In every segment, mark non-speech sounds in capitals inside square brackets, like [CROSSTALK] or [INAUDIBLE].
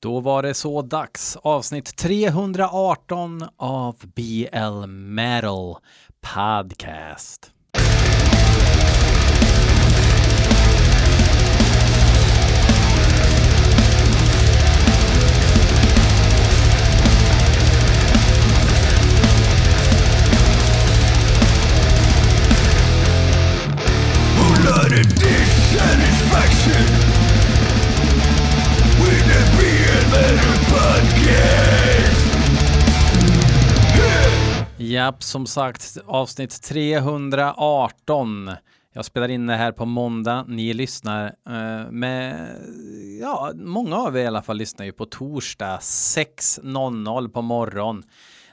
Då var det så dags. Avsnitt 318 av BL Metal Podcast. Japp, som sagt, avsnitt 318. Jag spelar in det här på måndag. Ni lyssnar eh, med, ja, många av er i alla fall lyssnar ju på torsdag 6.00 på morgon.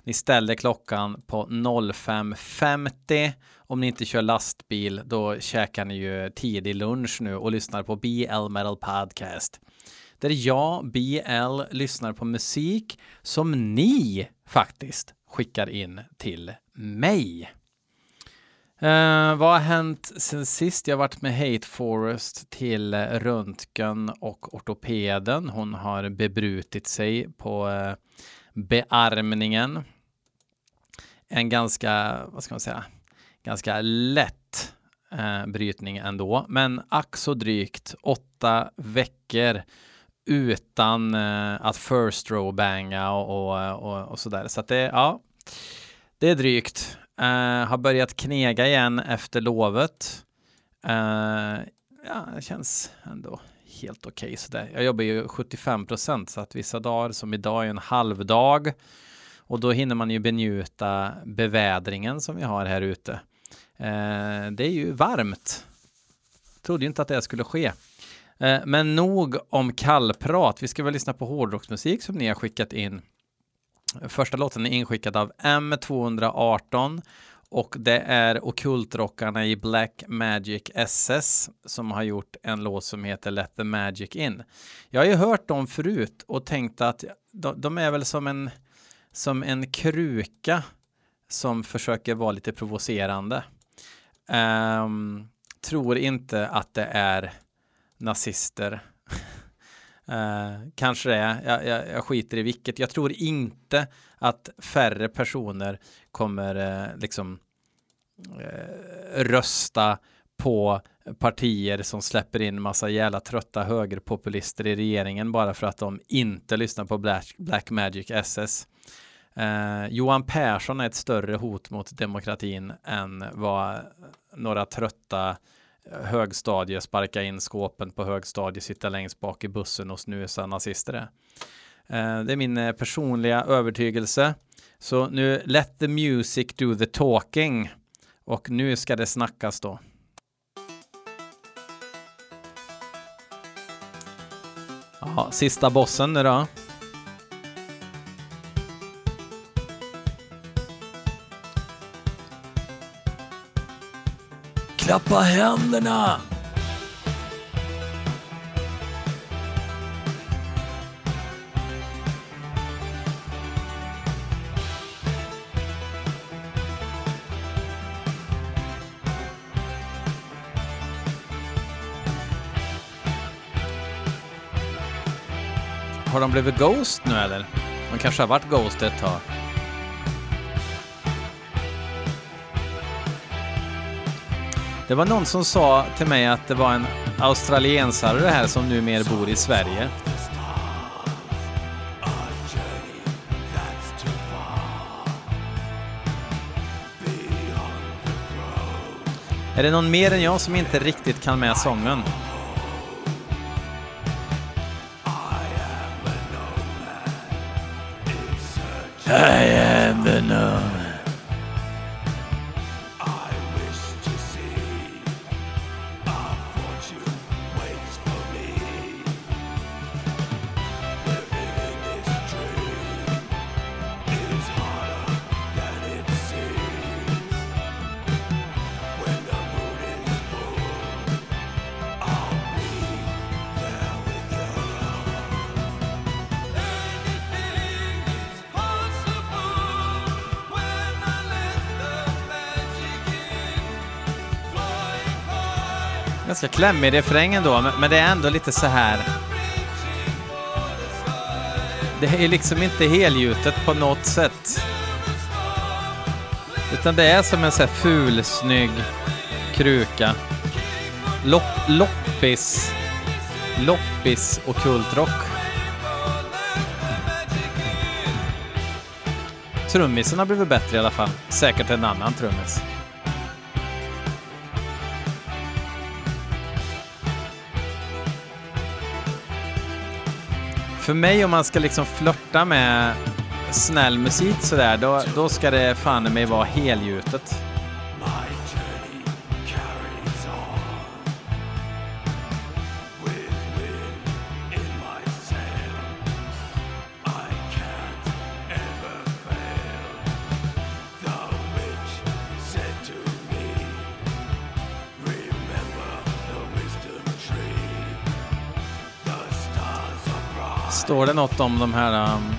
Ni ställer klockan på 05.50. Om ni inte kör lastbil, då käkar ni ju tidig lunch nu och lyssnar på BL Metal Podcast. Där jag, BL, lyssnar på musik som ni faktiskt skickar in till mig. Eh, vad har hänt sen sist? Jag har varit med Hate Forest till eh, röntgen och ortopeden. Hon har bebrutit sig på eh, bearmningen. En ganska, vad ska man säga, ganska lätt eh, brytning ändå, men ack så drygt åtta veckor utan eh, att first row banga och, och, och, och sådär. Så att det, ja, det är drygt. Uh, har börjat knega igen efter lovet. Uh, ja, det känns ändå helt okej okay, sådär. Jag jobbar ju 75 procent så att vissa dagar som idag är en halvdag och då hinner man ju benjuta bevädringen som vi har här ute. Uh, det är ju varmt. Trodde inte att det skulle ske. Eh, men nog om kallprat. Vi ska väl lyssna på hårdrocksmusik som ni har skickat in. Första låten är inskickad av M218 och det är Okultrockarna i Black Magic SS som har gjort en låt som heter Let the Magic In. Jag har ju hört dem förut och tänkt att de, de är väl som en, som en kruka som försöker vara lite provocerande. Um, tror inte att det är nazister. Uh, [LAUGHS] kanske det är. Jag, jag, jag, skiter i vilket. Jag tror inte att färre personer kommer uh, liksom uh, rösta på partier som släpper in massa jävla trötta högerpopulister i regeringen bara för att de inte lyssnar på Black, Black Magic SS. Johan Persson är ett större hot mot demokratin än vad några trötta högstadie, sparka in skåpen på högstadie, sitta längst bak i bussen och snusa nazister är. Eh, det är min eh, personliga övertygelse. Så nu let the music do the talking. Och nu ska det snackas då. Ja, sista bossen nu då. Klappa händerna! Har de blivit Ghost nu eller? De kanske har varit Ghost ett tag. Det var någon som sa till mig att det var en australiensare det här som numera bor i Sverige. Är det någon mer än jag som inte riktigt kan med sången? I am the known. Klämmig refräng ändå, men det är ändå lite så här. det är liksom inte helgjutet på något sätt. Utan det är som en så här ful, snygg kruka. Lop, loppis. Loppis och kultrock. Trummisen har blivit bättre i alla fall. Säkert en annan trummis. För mig om man ska liksom flörta med snäll musik sådär, då, då ska det fan i mig vara helgjutet. Står det något om de här um,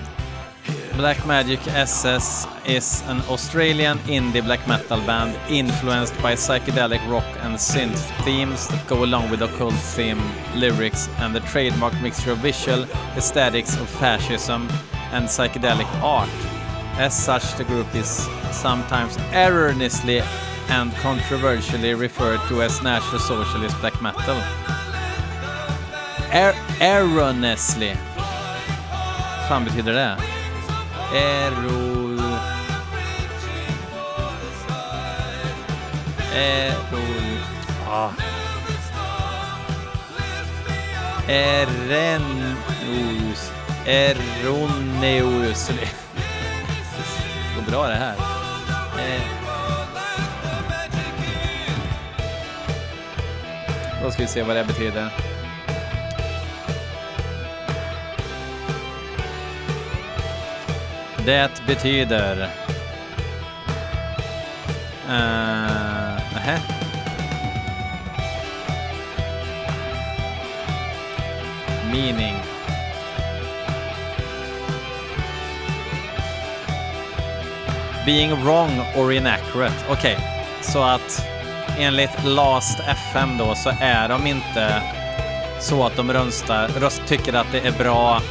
Black Magic SS is an Australian indie black metal band influenced by psychedelic rock and synth themes that go along with occult theme lyrics and the trademark mixture of visual aesthetics of fascism and psychedelic art. As such, the group is sometimes erroneously and controversially referred to as National Socialist Black Metal. Er erroneously. Fan betyder det? Errol... Errol... Ah. Erroneus... Erroneus... Det går bra det här. Eh. Då ska vi se vad det betyder. Det betyder... Uh, nähä. Meaning. Being wrong or inaccurate. Okej, okay. så att enligt Last FM då så är de inte så att de röstar, röst, tycker att det är bra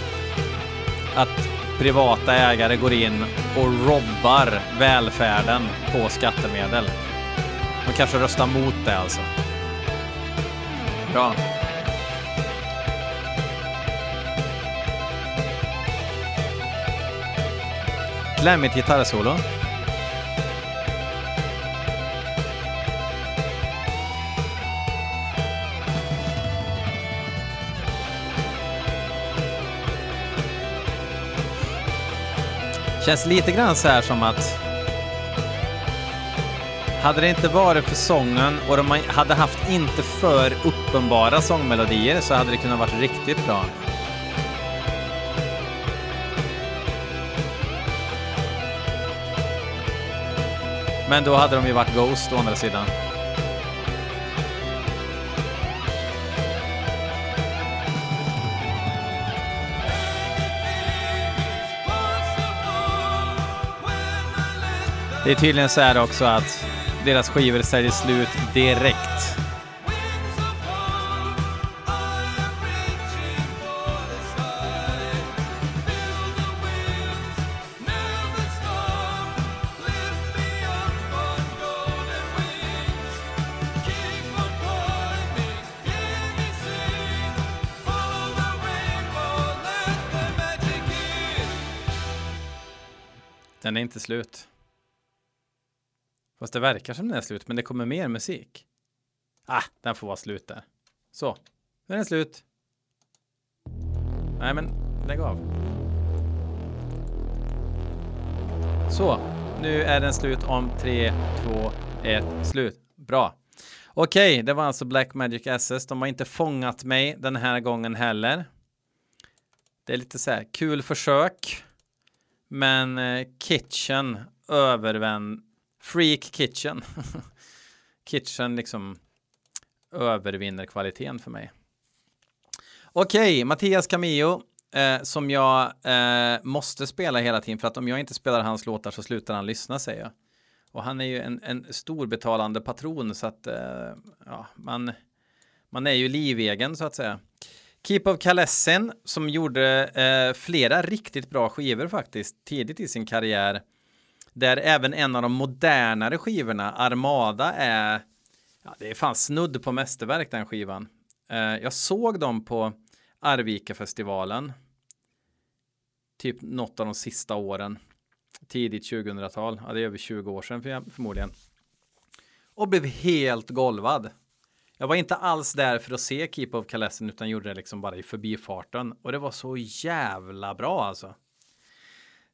att privata ägare går in och robbar välfärden på skattemedel. De kanske röstar mot det alltså. Bra. Glammigt gitarrsolo. Känns lite grann så här som att hade det inte varit för sången och de hade haft inte för uppenbara sångmelodier så hade det kunnat varit riktigt bra. Men då hade de ju varit Ghost å andra sidan. Det är tydligen så här också att deras skivor säljer slut direkt. Den är inte slut. Fast det verkar som den är slut, men det kommer mer musik. Ah, den får vara slut där. Så, nu är den slut. Nej, men lägg av. Så, nu är den slut om 3, 2, 1, slut. Bra. Okej, okay, det var alltså Black Magic SS. De har inte fångat mig den här gången heller. Det är lite så här kul försök. Men eh, Kitchen övervänd Freak Kitchen. [LAUGHS] Kitchen liksom övervinner kvaliteten för mig. Okej, okay, Mattias Camillo eh, som jag eh, måste spela hela tiden för att om jag inte spelar hans låtar så slutar han lyssna säger jag. Och han är ju en, en stor betalande patron så att eh, ja, man, man är ju livegen så att säga. Keep of Kalessen som gjorde eh, flera riktigt bra skivor faktiskt tidigt i sin karriär. Där även en av de modernare skivorna, Armada, är ja, det är fan snudd på mästerverk den skivan. Eh, jag såg dem på Arvika-festivalen. Typ något av de sista åren. Tidigt 2000-tal. Ja, det är över 20 år sedan för, förmodligen. Och blev helt golvad. Jag var inte alls där för att se Keep of Kalessen utan gjorde det liksom bara i förbifarten. Och det var så jävla bra alltså.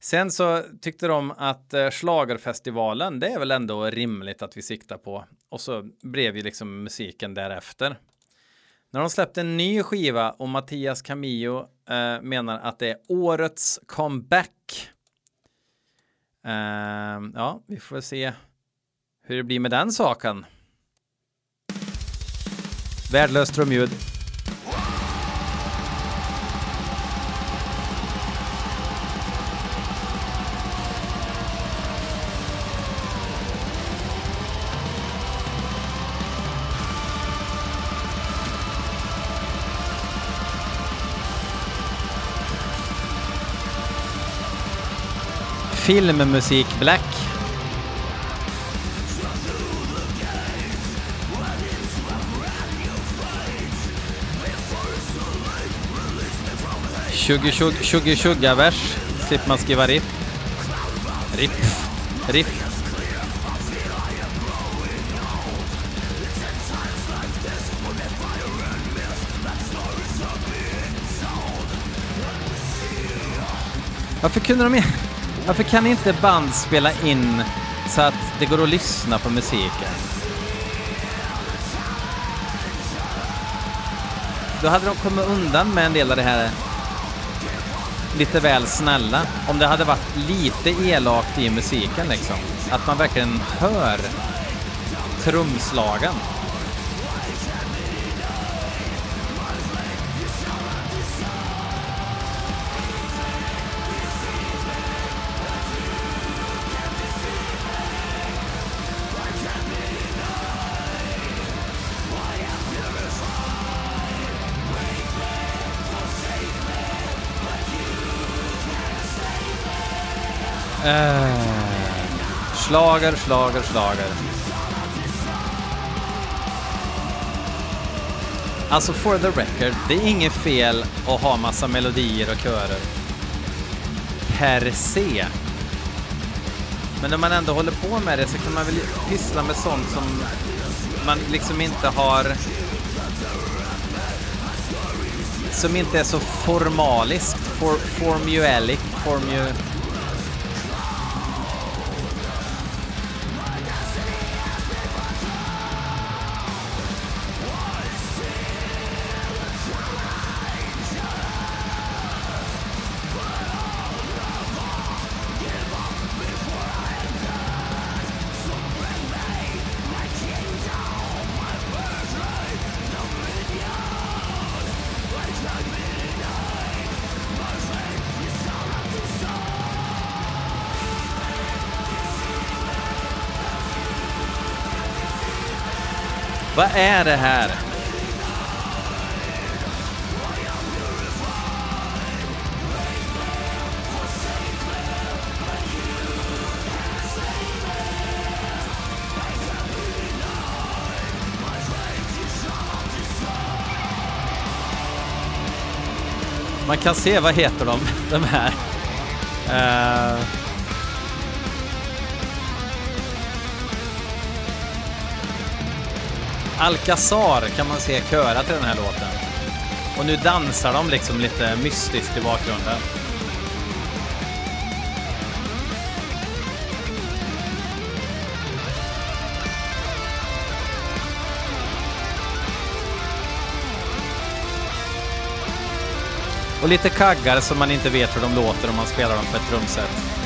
Sen så tyckte de att slagerfestivalen, Schlagerfestivalen, det är väl ändå rimligt att vi siktar på. Och så blev ju liksom musiken därefter. När de släppte en ny skiva och Mattias Camillo eh, menar att det är årets comeback. Eh, ja, vi får se hur det blir med den saken. Värdelöst trumljud. Filmmusik Black. Tjugo tjugga vers slipper man skriva riff. Riff. Riff. Varför kunde de inte varför kan inte band spela in så att det går att lyssna på musiken? Då hade de kommit undan med en del av det här lite väl snälla. Om det hade varit lite elakt i musiken liksom. Att man verkligen hör trumslagen. Uh, slager, slager, slager. Alltså for the record, det är inget fel att ha massa melodier och körer. Per se. Men när man ändå håller på med det så kan man väl pyssla med sånt som man liksom inte har... Som inte är så formaliskt, for, formuelic, formu... Vad är det här? Man kan se, vad heter de, [LAUGHS] de här? Uh... Alcazar kan man se köra till den här låten. Och nu dansar de liksom lite mystiskt i bakgrunden. Och lite kaggar som man inte vet hur de låter om man spelar dem på ett trumset.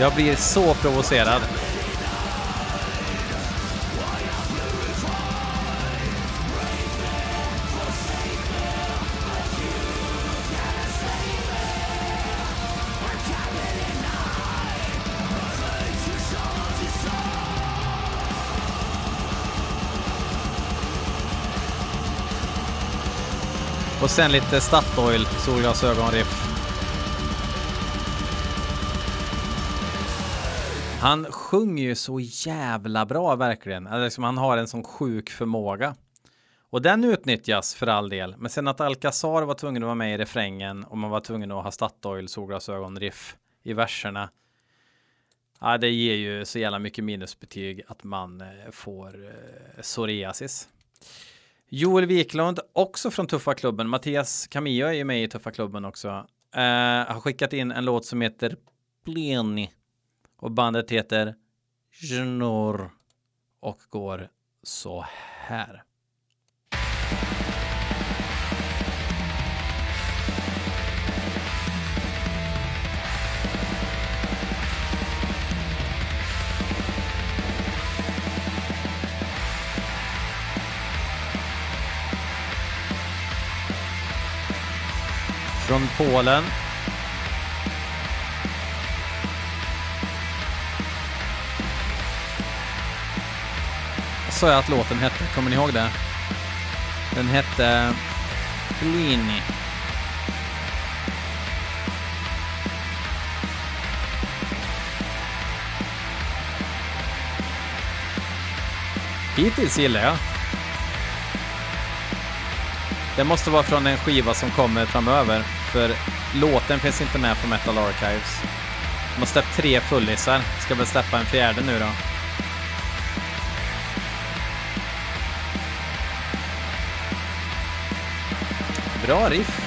Jag blir så provocerad. Och sen lite Statoil solglasögonriff. Han sjunger ju så jävla bra verkligen. Alltså, liksom, han har en sån sjuk förmåga. Och den utnyttjas för all del. Men sen att Alcazar var tvungen att vara med i refrängen och man var tvungen att ha Statoil solglasögon-riff i verserna. Ja, det ger ju så jävla mycket minusbetyg att man eh, får eh, psoriasis. Joel Wiklund, också från Tuffa klubben. Mattias Camillo är ju med i Tuffa klubben också. Eh, har skickat in en låt som heter Pleni. Och bandet heter Jnor Och går så här. från Polen. Sa jag att låten hette? Kommer ni ihåg det? Den hette Plini. Hittills gillar jag. Det måste vara från en skiva som kommer framöver, för låten finns inte med på Metal Archives. De har släppt tre fullisar, ska väl släppa en fjärde nu då. Bra riff.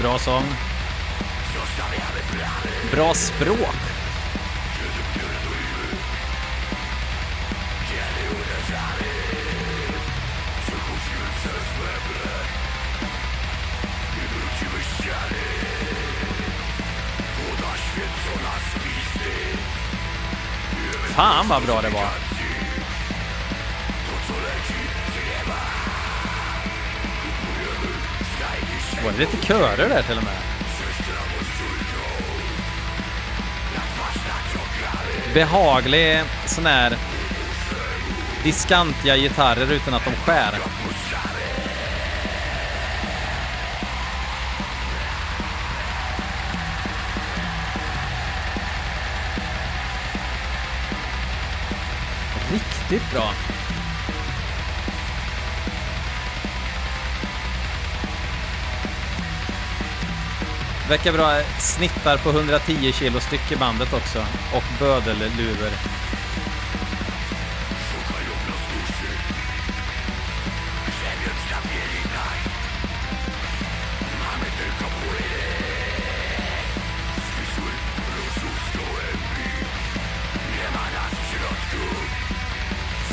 Bra sång. Bra språk. Fan vad bra det var. Var det lite körer där till och med? Behaglig sån här diskantiga gitarrer utan att de skär. Riktigt bra. Verkar bra. Eh, snittar på 110 kilo styck i bandet också. Och bödelluvor.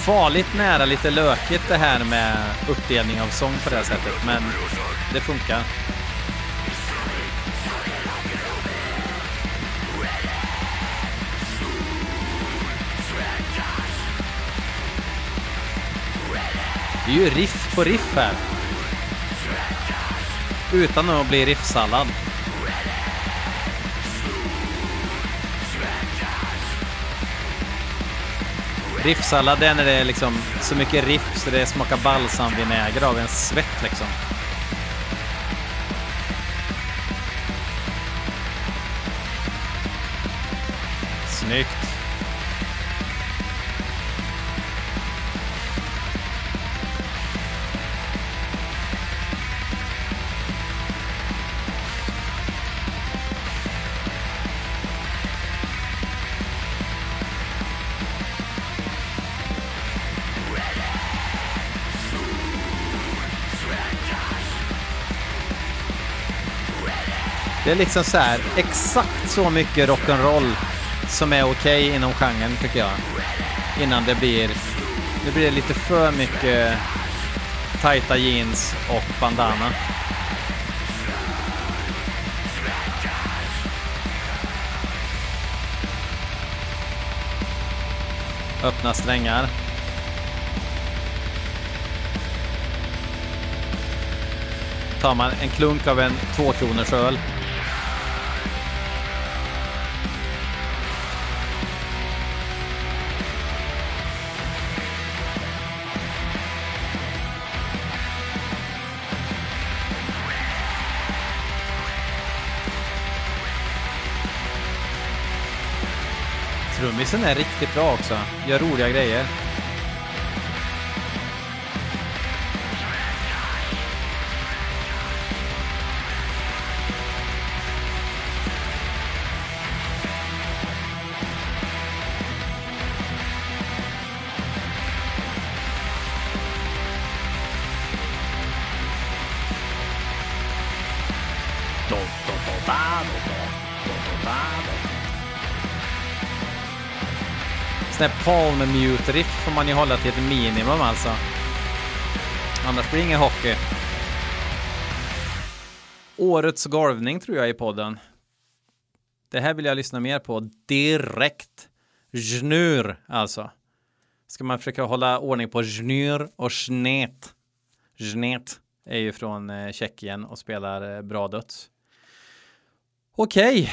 Farligt nära lite lökigt det här med uppdelning av sång på det här sättet, men det funkar. Det är ju riff på riff här. Utan att bli riffsallad. Riffsallad är när det är liksom så mycket riff så det smakar balsamvinäger av en svett liksom. Snyggt. Det är liksom så här, exakt så mycket rock'n'roll som är okej okay inom genren tycker jag. Innan det blir, nu blir det lite för mycket tajta jeans och bandana. Öppna strängar. Tar man en klunk av en tvåkronors öl Trummisen är riktigt bra också. Gör roliga grejer. Sån här palm mute riff får man ju hålla till ett minimum alltså. Annars blir det ingen hockey. Årets golvning tror jag i podden. Det här vill jag lyssna mer på direkt. Jnur alltså. Ska man försöka hålla ordning på jnur och snet. Jnet är ju från eh, Tjeckien och spelar eh, bra döds. Okej.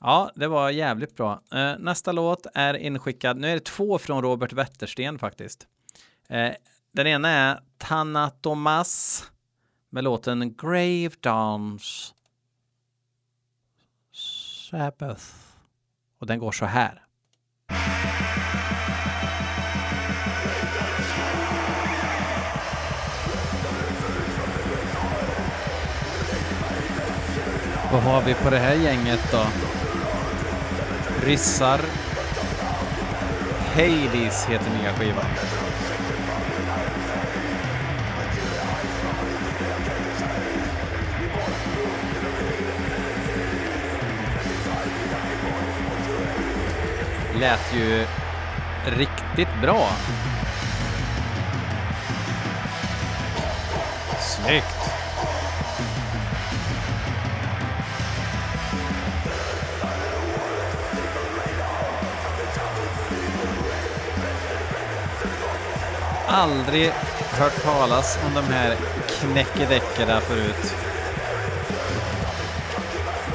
Ja, det var jävligt bra. Eh, nästa låt är inskickad. Nu är det två från Robert Wettersten faktiskt. Eh, den ena är Tanna Thomas med låten Grave Dance Sabbath. Och den går så här. Vad har vi på det här gänget då? Ryssar. Hades heter nya skivan. Lät ju riktigt bra. Snyggt! Aldrig hört talas om de här knäckedäckarna förut.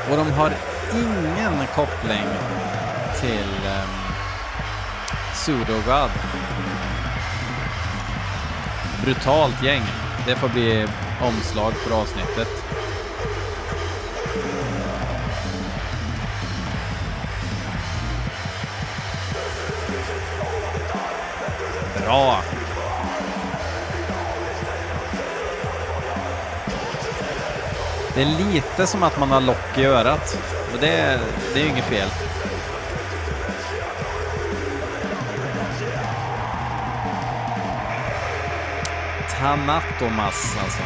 Och de har ingen koppling till ehm, um, Sudogad. Brutalt gäng. Det får bli omslag för avsnittet. Bra! Det är lite som att man har lock i örat. Och det, det är ju inget fel. Tanatomas alltså.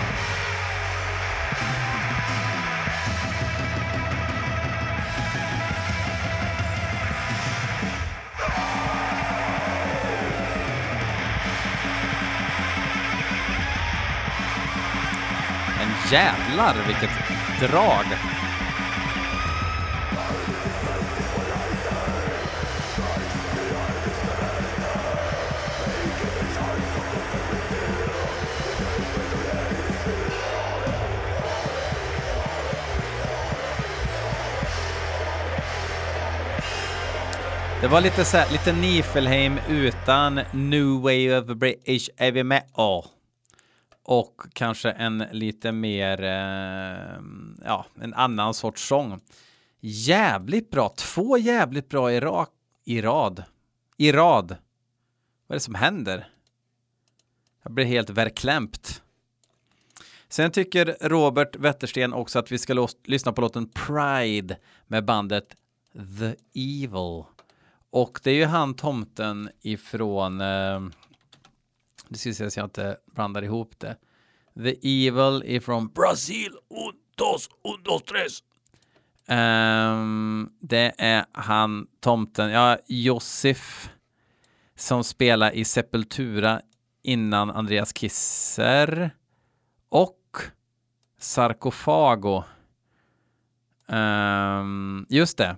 Jävlar vilket drag! Det var lite så här, lite Nifelheim utan New Wave of British Heavy Metal och kanske en lite mer, eh, ja, en annan sorts sång. Jävligt bra, två jävligt bra i, rak, i rad. I rad. Vad är det som händer? Jag blir helt verklämpt. Sen tycker Robert Wettersten också att vi ska lyssna på låten Pride med bandet The Evil. Och det är ju han tomten ifrån eh, det ska se så jag inte blandar ihop det. The Evil ifrån Brasil, un, dos, un, dos, tres. Um, ehm, det är han, tomten, ja, Josef, som spelar i Sepultura innan Andreas Kisser och Sarkofago. Um, just det.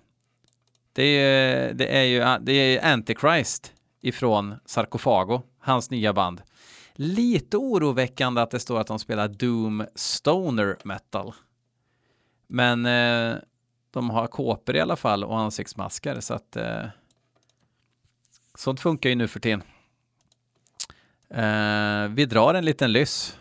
Det är, det är ju det är Antichrist ifrån Sarkofago hans nya band. Lite oroväckande att det står att de spelar Doom Stoner Metal. Men eh, de har kåpor i alla fall och ansiktsmasker så att eh, sånt funkar ju nu för tiden. Eh, vi drar en liten lyss.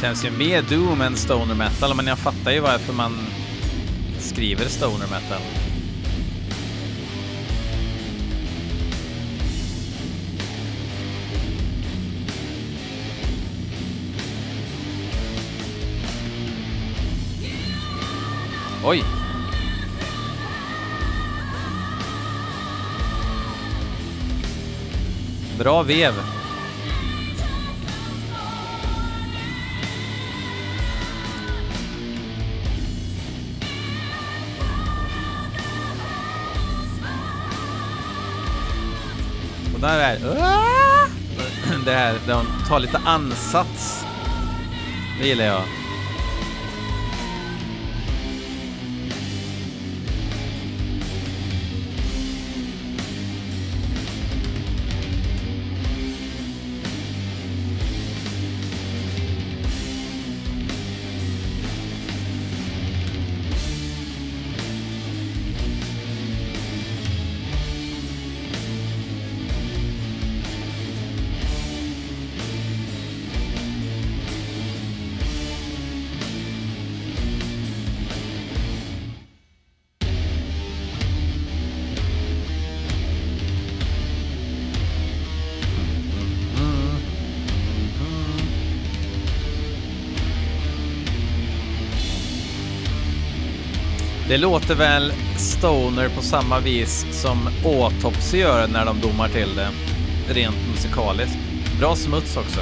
Känns ju mer doom än stoner metal, men jag fattar ju varför man skriver stoner metal. Oj! Bra vev. Och där är ah! [CLEARS THROAT] det här, de tar lite ansats. Det gillar jag. Det låter väl stoner på samma vis som Autopsy gör när de domar till det, rent musikaliskt. Bra smuts också.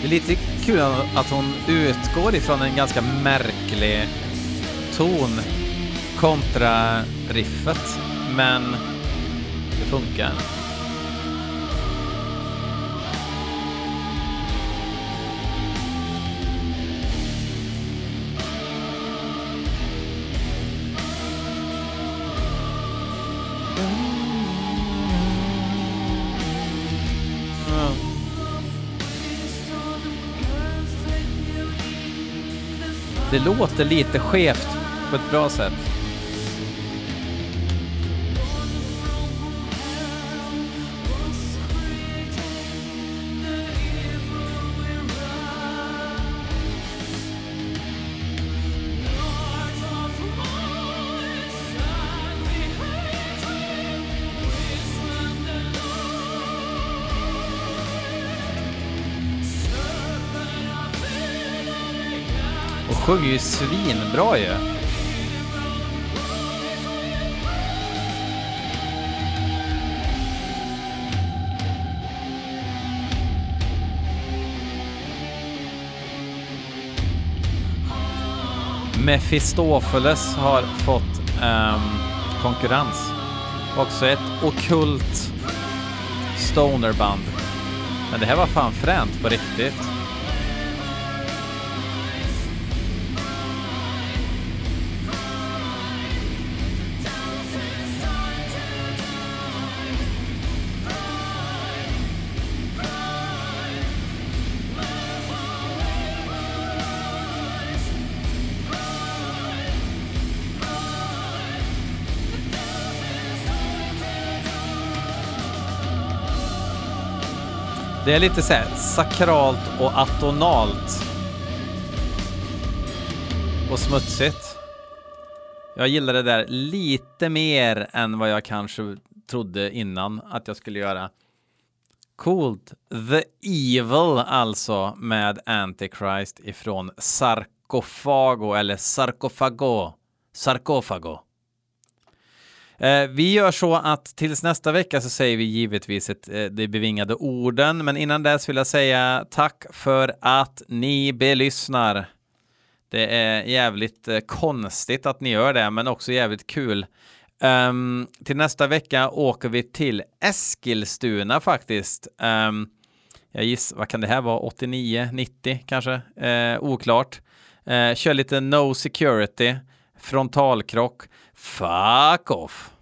Det är lite kul att hon utgår ifrån en ganska märklig ton kontra riffet, men det funkar. Det låter lite skevt på ett bra sätt. Och sjunger ju svinbra ju. Mefistofeles har fått um, konkurrens. Också ett okult stonerband. Men det här var fan fränt på riktigt. Det är lite så här sakralt och atonalt. Och smutsigt. Jag gillar det där lite mer än vad jag kanske trodde innan att jag skulle göra. Coolt. The Evil alltså med Antichrist ifrån Sarkofago eller Sarkofago. Sarkofago. Eh, vi gör så att tills nästa vecka så säger vi givetvis ett, eh, de bevingade orden, men innan dess vill jag säga tack för att ni belyssnar. Det är jävligt eh, konstigt att ni gör det, men också jävligt kul. Um, till nästa vecka åker vi till Eskilstuna faktiskt. Um, jag gissar, vad kan det här vara, 89, 90 kanske? Uh, oklart. Uh, kör lite No Security, frontalkrock. Fuck off!